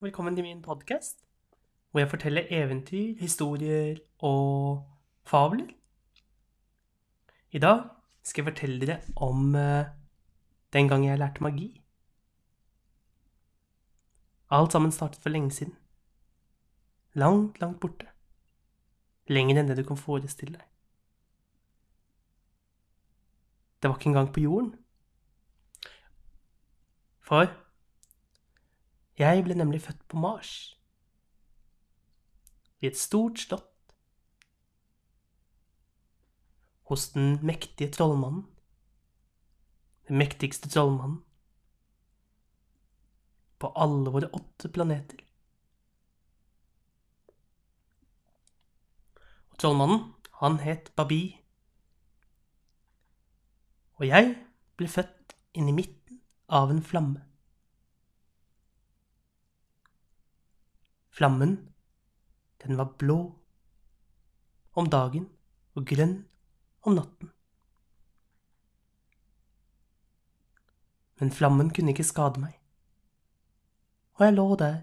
Velkommen til min podkast, hvor jeg forteller eventyr, historier og fabler. I dag skal jeg fortelle dere om eh, den gang jeg lærte magi. Alt sammen startet for lenge siden. Langt, langt borte. Lenger enn det du kan forestille deg. Det var ikke engang på jorden. For jeg ble nemlig født på Mars. I et stort slott. Hos den mektige trollmannen. Den mektigste trollmannen. På alle våre åtte planeter. Og trollmannen, han het Babi. Og jeg ble født inn i midten av en flamme. Flammen, den var blå om dagen og grønn om natten. Men flammen kunne ikke skade meg, og jeg lå der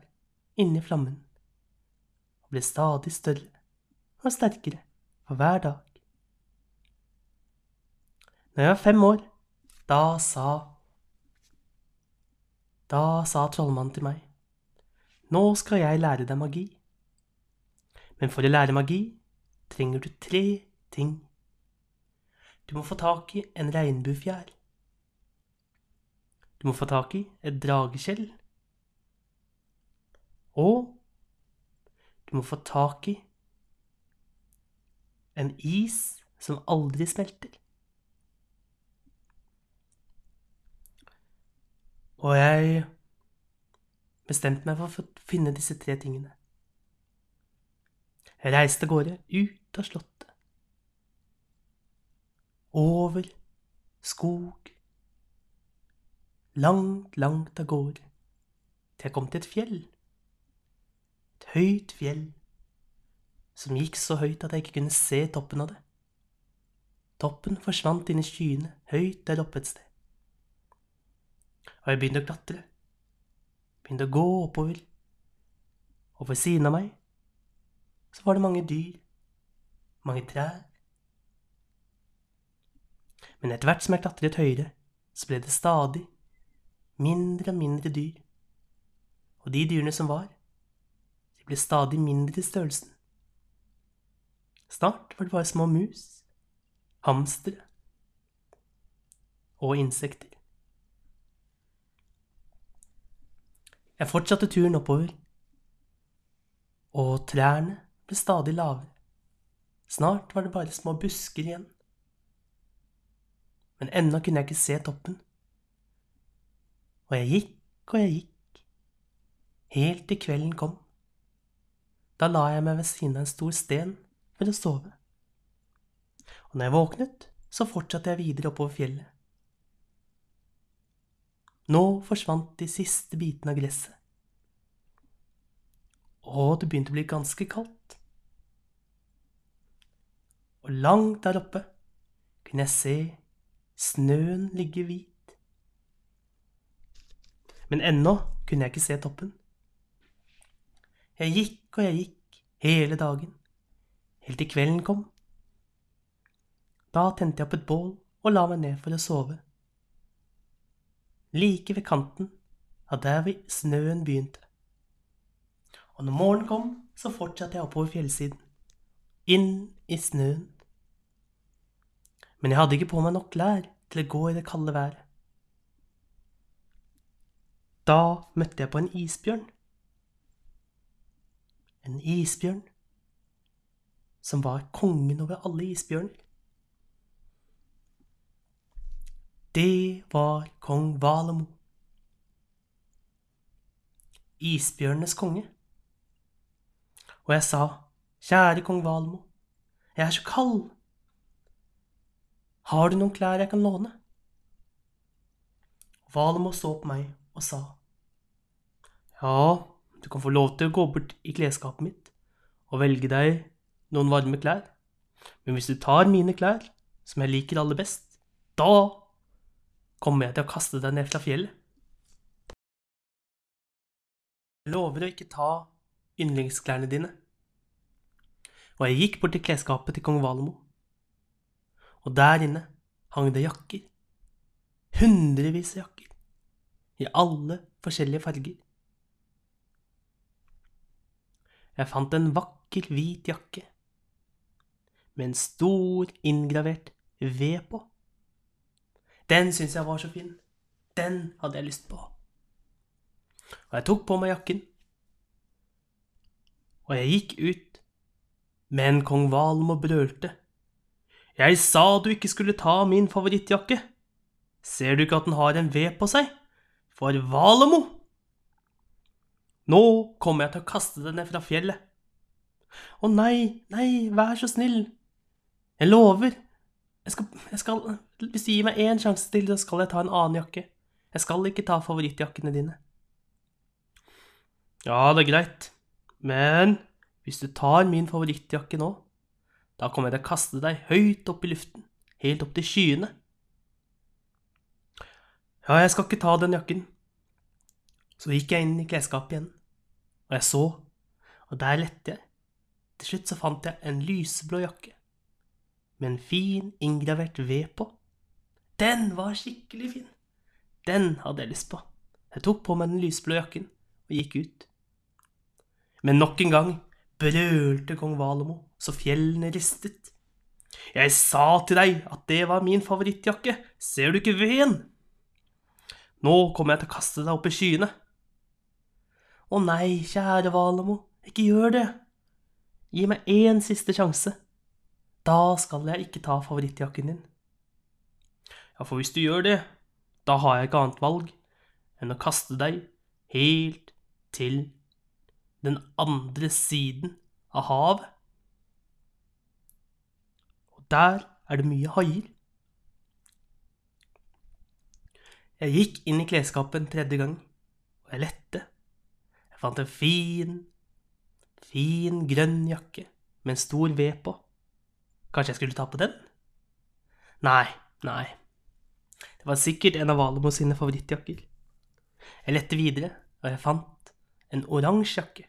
inni flammen og ble stadig større og sterkere for hver dag. Når jeg var fem år, da sa Da sa trollmannen til meg, nå skal jeg lære deg magi. Men for å lære magi trenger du tre ting. Du må få tak i en regnbuefjær. Du må få tak i et drageskjell. Og du må få tak i en is som aldri smelter. Og jeg bestemte meg for å finne disse tre tingene. Jeg reiste av gårde ut av slottet. Over skog. Langt, langt av gårde. Til jeg kom til et fjell. Et høyt fjell som gikk så høyt at jeg ikke kunne se toppen av det. Toppen forsvant inn i skyene høyt der oppe et sted. Og jeg begynte å klatre begynte å gå oppover, og ved siden av meg så var det mange dyr, mange trær. Men etter hvert som jeg klatret høyere, så ble det stadig mindre og mindre dyr, og de dyrene som var, de ble stadig mindre i størrelsen. Snart var det bare små mus, hamstere og insekter. Jeg fortsatte turen oppover, og trærne ble stadig lavere. Snart var det bare små busker igjen. Men ennå kunne jeg ikke se toppen. Og jeg gikk og jeg gikk, helt til kvelden kom. Da la jeg meg ved siden av en stor sten for å sove. Og når jeg våknet, så fortsatte jeg videre oppover fjellet. Nå forsvant de siste bitene av gresset. Og det begynte å bli ganske kaldt. Og langt der oppe kunne jeg se snøen ligge hvit. Men ennå kunne jeg ikke se toppen. Jeg gikk og jeg gikk hele dagen, helt til kvelden kom. Da tente jeg opp et bål og la meg ned for å sove like ved kanten av der snøen begynte. Og når morgenen kom, så fortsatte jeg oppover fjellsiden, inn i snøen. Men jeg hadde ikke på meg nok klær til å gå i det kalde været. Da møtte jeg på en isbjørn. En isbjørn som var kongen over alle isbjørner. Det var kong Valemo. Isbjørnenes konge. Og jeg sa, kjære kong Valemo, jeg er så kald. Har du noen klær jeg kan låne? Valemo så på meg og sa, ja, du kan få lov til å gå bort i klesskapet mitt og velge deg noen varme klær, men hvis du tar mine klær, som jeg liker aller best, da kommer jeg til å kaste deg ned fra fjellet. Jeg lover å ikke ta yndlingsklærne dine. Og jeg gikk bort til klesskapet til kong Valemo. Og der inne hang det jakker. Hundrevis av jakker. I alle forskjellige farger. Jeg fant en vakker, hvit jakke med en stor, inngravert V på. Den syntes jeg var så fin. Den hadde jeg lyst på. Og jeg tok på meg jakken, og jeg gikk ut, men kong Valmo brølte. Jeg sa du ikke skulle ta min favorittjakke. Ser du ikke at den har en V på seg? For Valemo! Nå kommer jeg til å kaste den ned fra fjellet. Å nei, nei, vær så snill. Jeg lover. Jeg skal, jeg skal, hvis du gir meg én sjanse til, så skal jeg ta en annen jakke. Jeg skal ikke ta favorittjakkene dine. Ja, det er greit, men hvis du tar min favorittjakke nå, da kommer jeg til å kaste deg høyt opp i luften, helt opp til skyene. Ja, jeg skal ikke ta den jakken. Så gikk jeg inn i klesskapet igjen, og jeg så, og der lette jeg. Til slutt så fant jeg en lyseblå jakke med en fin, inngravert ved på. Den var skikkelig fin. Den hadde jeg lyst på. Jeg tok på meg den lysblå jakken og gikk ut. Men nok en gang brølte kong Valomo så fjellene ristet. Jeg sa til deg at det var min favorittjakke, ser du ikke veden? Nå kommer jeg til å kaste deg opp i skyene. Å nei, kjære Valomo, ikke gjør det. Gi meg én siste sjanse. Da skal jeg ikke ta favorittjakken din. Ja, for hvis du gjør det, da har jeg ikke annet valg enn å kaste deg helt til den andre siden av havet. Og der er det mye haier. Jeg gikk inn i klesskapet en tredje gang, og jeg lette. Jeg fant en fin, fin grønn jakke med en stor V på. Kanskje jeg skulle ta på den? Nei, nei. Det var sikkert en av Valemo sine favorittjakker. Jeg lette videre, og jeg fant en oransje jakke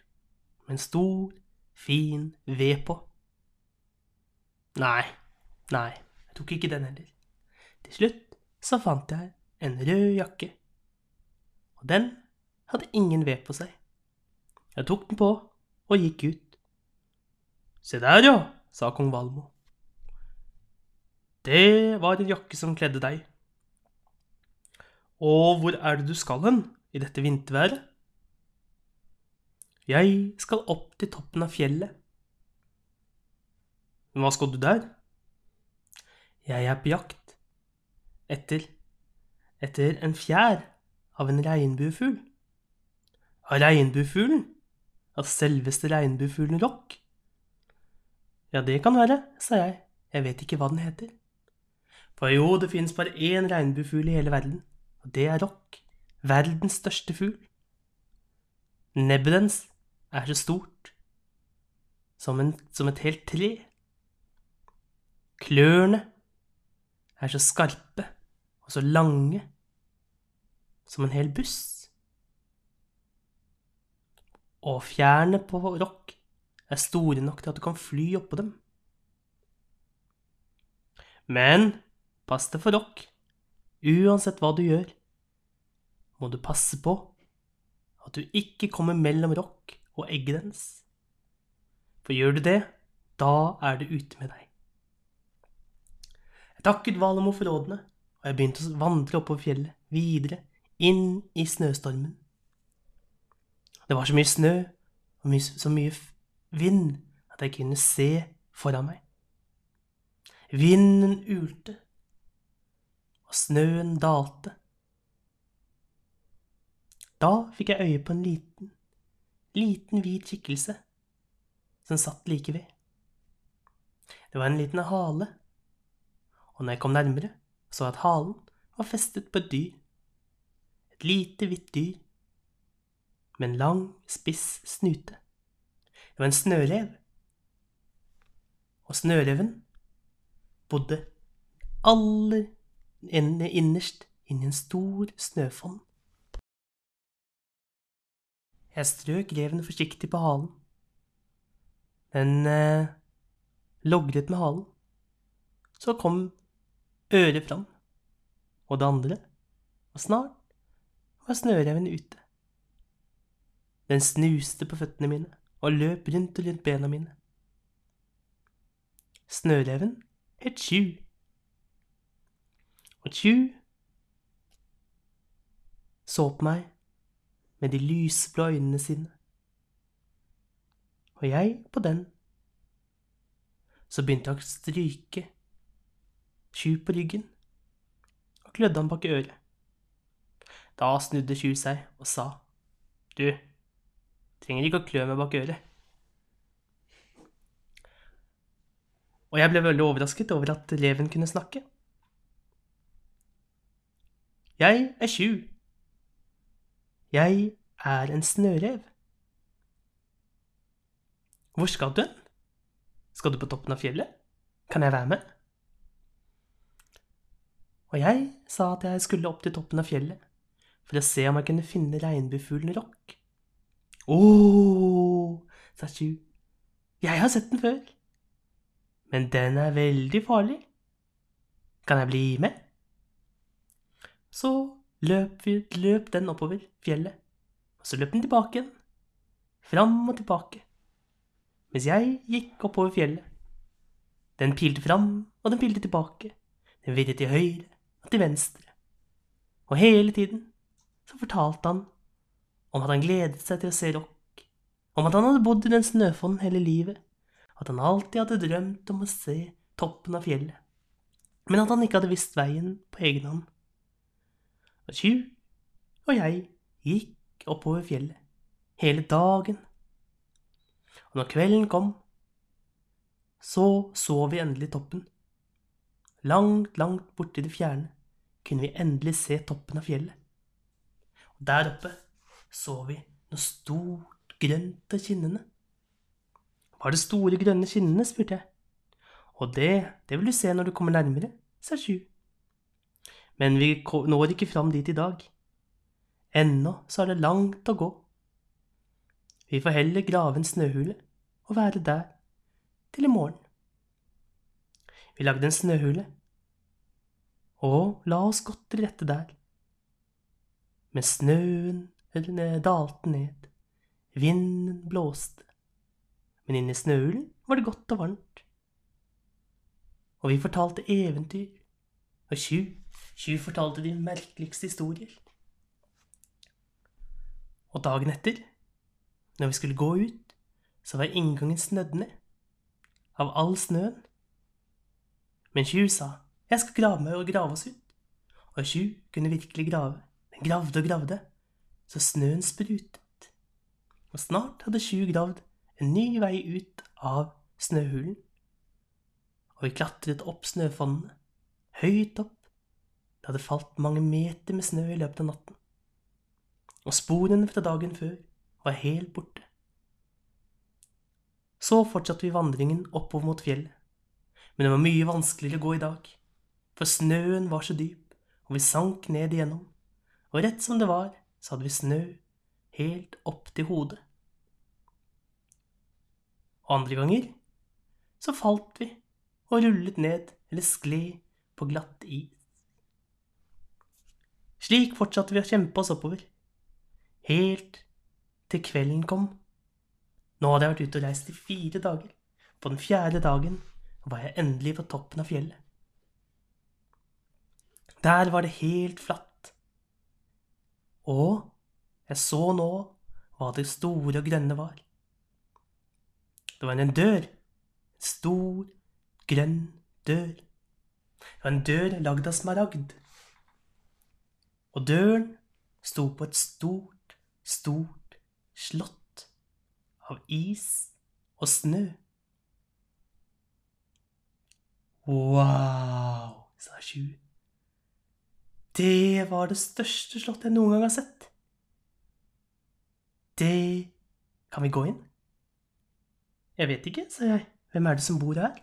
med en stor, fin V på. Nei, nei, jeg tok ikke den heller. Til slutt så fant jeg en rød jakke, og den hadde ingen ved på seg. Jeg tok den på og gikk ut. Se der, ja, sa kong Valmo. Det var en jakke som kledde deg. Og hvor er det du skal hen i dette vinterværet? Jeg skal opp til toppen av fjellet. Men hva skal du der? Jeg er på jakt etter etter en fjær av en regnbuefugl. Av regnbuefuglen? Av selveste regnbuefuglen Rock? Ja, det kan være, sa jeg, jeg vet ikke hva den heter. For jo, det finnes bare én regnbuefugl i hele verden, og det er Rock, verdens største fugl. Nebbet dens er så stort som, en, som et helt tre. Klørne er så skarpe og så lange som en hel buss. Og fjærene på rock er store nok til at du kan fly oppå dem. Men pass deg for rock. Uansett hva du gjør, må du passe på at du ikke kommer mellom rock og egget. For gjør du det, da er det ute med deg. Jeg takket Valemo for rådene og jeg begynte å vandre oppover fjellet, videre, inn i snøstormen. Det var så mye snø og mye, så mye vind at jeg kunne se foran meg. Vinden ulte, snøen dalte. Da fikk jeg øye på en liten, liten hvit skikkelse som satt like ved. Det var en liten hale, og når jeg kom nærmere, så jeg at halen var festet på et dyr. Et lite, hvitt dyr med en lang, spiss snute. Det var en snørev. Og snøreven bodde aller innerst inni en stor snøfonn. Jeg strøk reven forsiktig på halen. Den eh, logret med halen. Så kom øret fram, og det andre, og snart var snøreven ute. Den snuste på føttene mine og løp rundt og rundt bena mine. Snøreven het Tju. Og Tju så på meg med de lyseblå øynene sine. Og jeg på den. Så begynte jeg å stryke Tju på ryggen og klødde han bak øret. Da snudde Tju seg og sa, Du, trenger ikke å klø meg bak øret. Og jeg ble veldig overrasket over at reven kunne snakke. Jeg er tjuv. Jeg er en snørev. Hvor skal du hen? Skal du på toppen av fjellet? Kan jeg være med? Og jeg sa at jeg skulle opp til toppen av fjellet for å se om jeg kunne finne regnbuefuglen Rock. Å, sa Tju, jeg har sett den før, men den er veldig farlig. Kan jeg bli med? Så løp, vi, løp den oppover fjellet, og så løp den tilbake igjen, fram og tilbake, mens jeg gikk oppover fjellet. Den pilte fram, og den pilte tilbake, den virret til høyre og til venstre, og hele tiden så fortalte han om at han gledet seg til å se rock, om at han hadde bodd i den snøfonnen hele livet, at han alltid hadde drømt om å se toppen av fjellet, men at han ikke hadde visst veien på egen hånd. Og Tju og jeg gikk oppover fjellet hele dagen, og når kvelden kom, så så vi endelig toppen. Langt, langt borte i det fjerne kunne vi endelig se toppen av fjellet. Og der oppe så vi noe stort grønt av kinnene. Hva er det store grønne kinnene, spurte jeg. Og det, det vil du se når du kommer nærmere, sa Sju. Men vi når ikke fram dit i dag. Ennå så er det langt å gå. Vi får heller grave en snøhule og være der til i morgen. Vi lagde en snøhule og la oss godt til rette der. Men snøen dalte ned, vinden blåste, men inni snøhulen var det godt og varmt. Og vi fortalte eventyr, og Tju, Tju fortalte de merkeligste historier. Og dagen etter, når vi skulle gå ut, så var inngangen snødd ned av all snøen. Men Tjuv sa jeg skal grave meg og grave oss ut. Og Tjuv kunne virkelig grave. Den gravde og gravde, så snøen sprutet. Og snart hadde Tjuv gravd en ny vei ut av snøhulen. Og vi klatret opp snøfonnene, høyt opp. Det hadde falt mange meter med snø i løpet av natten. Og sporene fra dagen før var helt borte. Så fortsatte vi vandringen oppover mot fjellet, men det var mye vanskeligere å gå i dag for snøen var så dyp, og vi sank ned igjennom, og rett som det var, så hadde vi snø helt opp til hodet. Og andre ganger så falt vi og rullet ned eller skled på glatt is. Slik fortsatte vi å kjempe oss oppover, helt til kvelden kom. Nå hadde jeg vært ute og reist i fire dager. På den fjerde dagen var jeg endelig på toppen av fjellet. Der var det helt flatt. Og jeg så nå hva det store og grønne var. Det var en dør. En stor, grønn dør. Det var en dør lagd av smaragd. Og døren sto på et stort, stort slott av is og snø. Wow, sa Sju. Det var det største slottet jeg noen gang har sett. Det Kan vi gå inn? Jeg vet ikke, sa jeg. Hvem er det som bor her?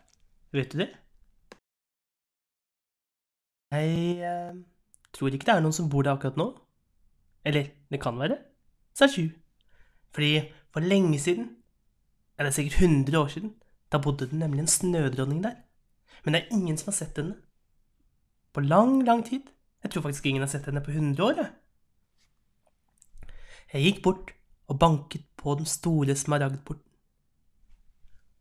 Vet du det? Jeg tror ikke det er noen som bor der akkurat nå. Eller det kan være, sa Sju. Fordi for lenge siden, eller er sikkert 100 år siden, da bodde det nemlig en snødronning der. Men det er ingen som har sett henne. På lang, lang tid. Jeg tror faktisk ingen har sett henne på 100 år. Jeg, jeg gikk bort og banket på den store smaragdporten.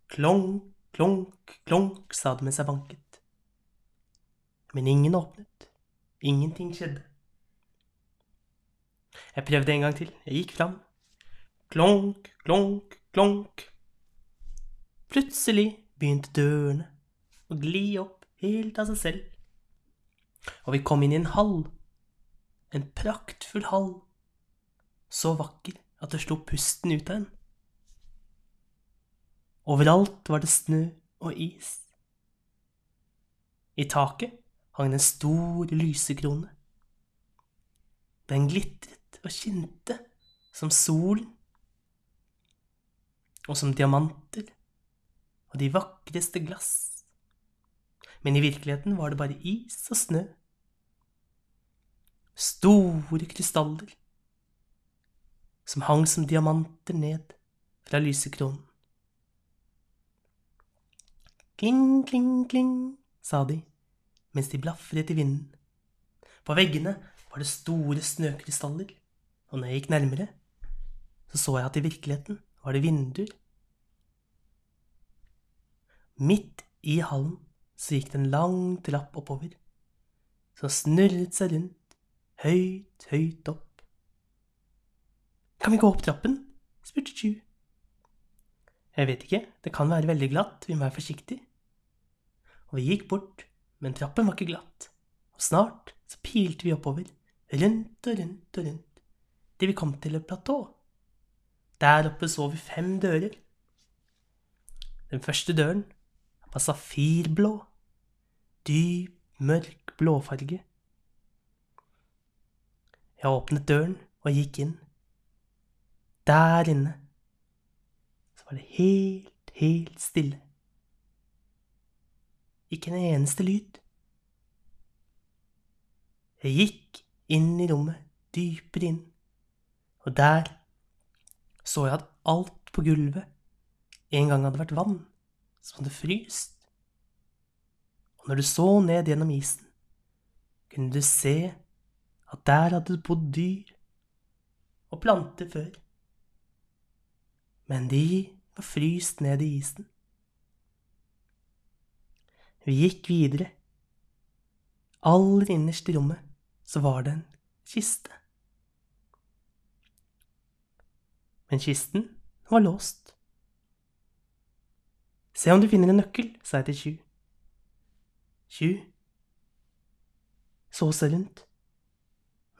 Klonk, klonk, klonk, sa det mens jeg banket. Men ingen åpnet. Ingenting skjedde. Jeg prøvde en gang til. Jeg gikk fram. Klonk, klonk, klonk. Plutselig begynte dørene å gli opp helt av seg selv. Og vi kom inn i en hall. En praktfull hall. Så vakker at det slo pusten ut av en. Overalt var det snø og is. I taket hang det en stor lysekrone. Den glitret og skinte som solen, og som diamanter og de vakreste glass. Men i virkeligheten var det bare is og snø. Store krystaller som hang som diamanter ned fra lysekronen. Kling, kling, kling, sa de mens de blafret i vinden. På veggene var det store snøkrystaller, og når jeg gikk nærmere, så så jeg at i virkeligheten var det vinduer. Midt i hallen så gikk det en lang trapp oppover, som snurret seg rundt, høyt, høyt opp. Kan vi gå opp trappen? spurte Chu. Jeg vet ikke, det kan være veldig glatt, vi må være forsiktige. Og vi gikk bort, men trappen var ikke glatt, og snart så pilte vi oppover, rundt og rundt og rundt, til vi kom til et platå. Der oppe så vi fem dører. Den første døren var safirblå, dyp, mørk blåfarge. Jeg åpnet døren og gikk inn. Der inne så var det helt, helt stille. Ikke en eneste lyd. Jeg gikk inn i rommet, dypere inn, og der så jeg at alt på gulvet en gang hadde vært vann som hadde fryst. Og når du så ned gjennom isen, kunne du se at der hadde det bodd dyr og planter før. Men de var fryst ned i isen. Vi gikk videre. Aller innerst i rommet så var det en kiste. Men kisten var låst. Se om du finner en nøkkel, sa jeg til Tju. Tju så seg rundt,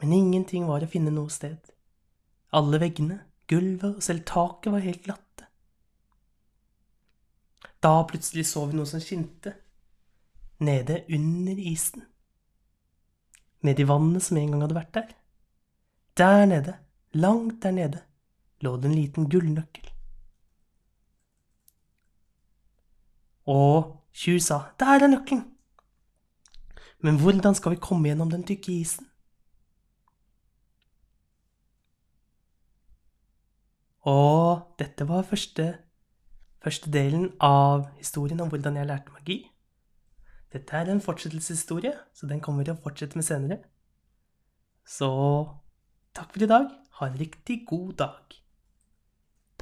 men ingenting var å finne noe sted. Alle veggene, gulvet og selv taket var helt glatte. Da plutselig så vi noe som skinte, nede under isen. Nede i vannet som en gang hadde vært der. Der nede, langt der nede, lå det en liten gullnøkkel. Og Tjur sa, der er nøkkelen. Men hvordan skal vi komme gjennom den tykke isen? Og dette var første, første delen av historien om hvordan jeg lærte magi. Dette er en fortsettelseshistorie, så den kommer vi til å fortsette med senere. Så takk for i dag. Ha en riktig god dag.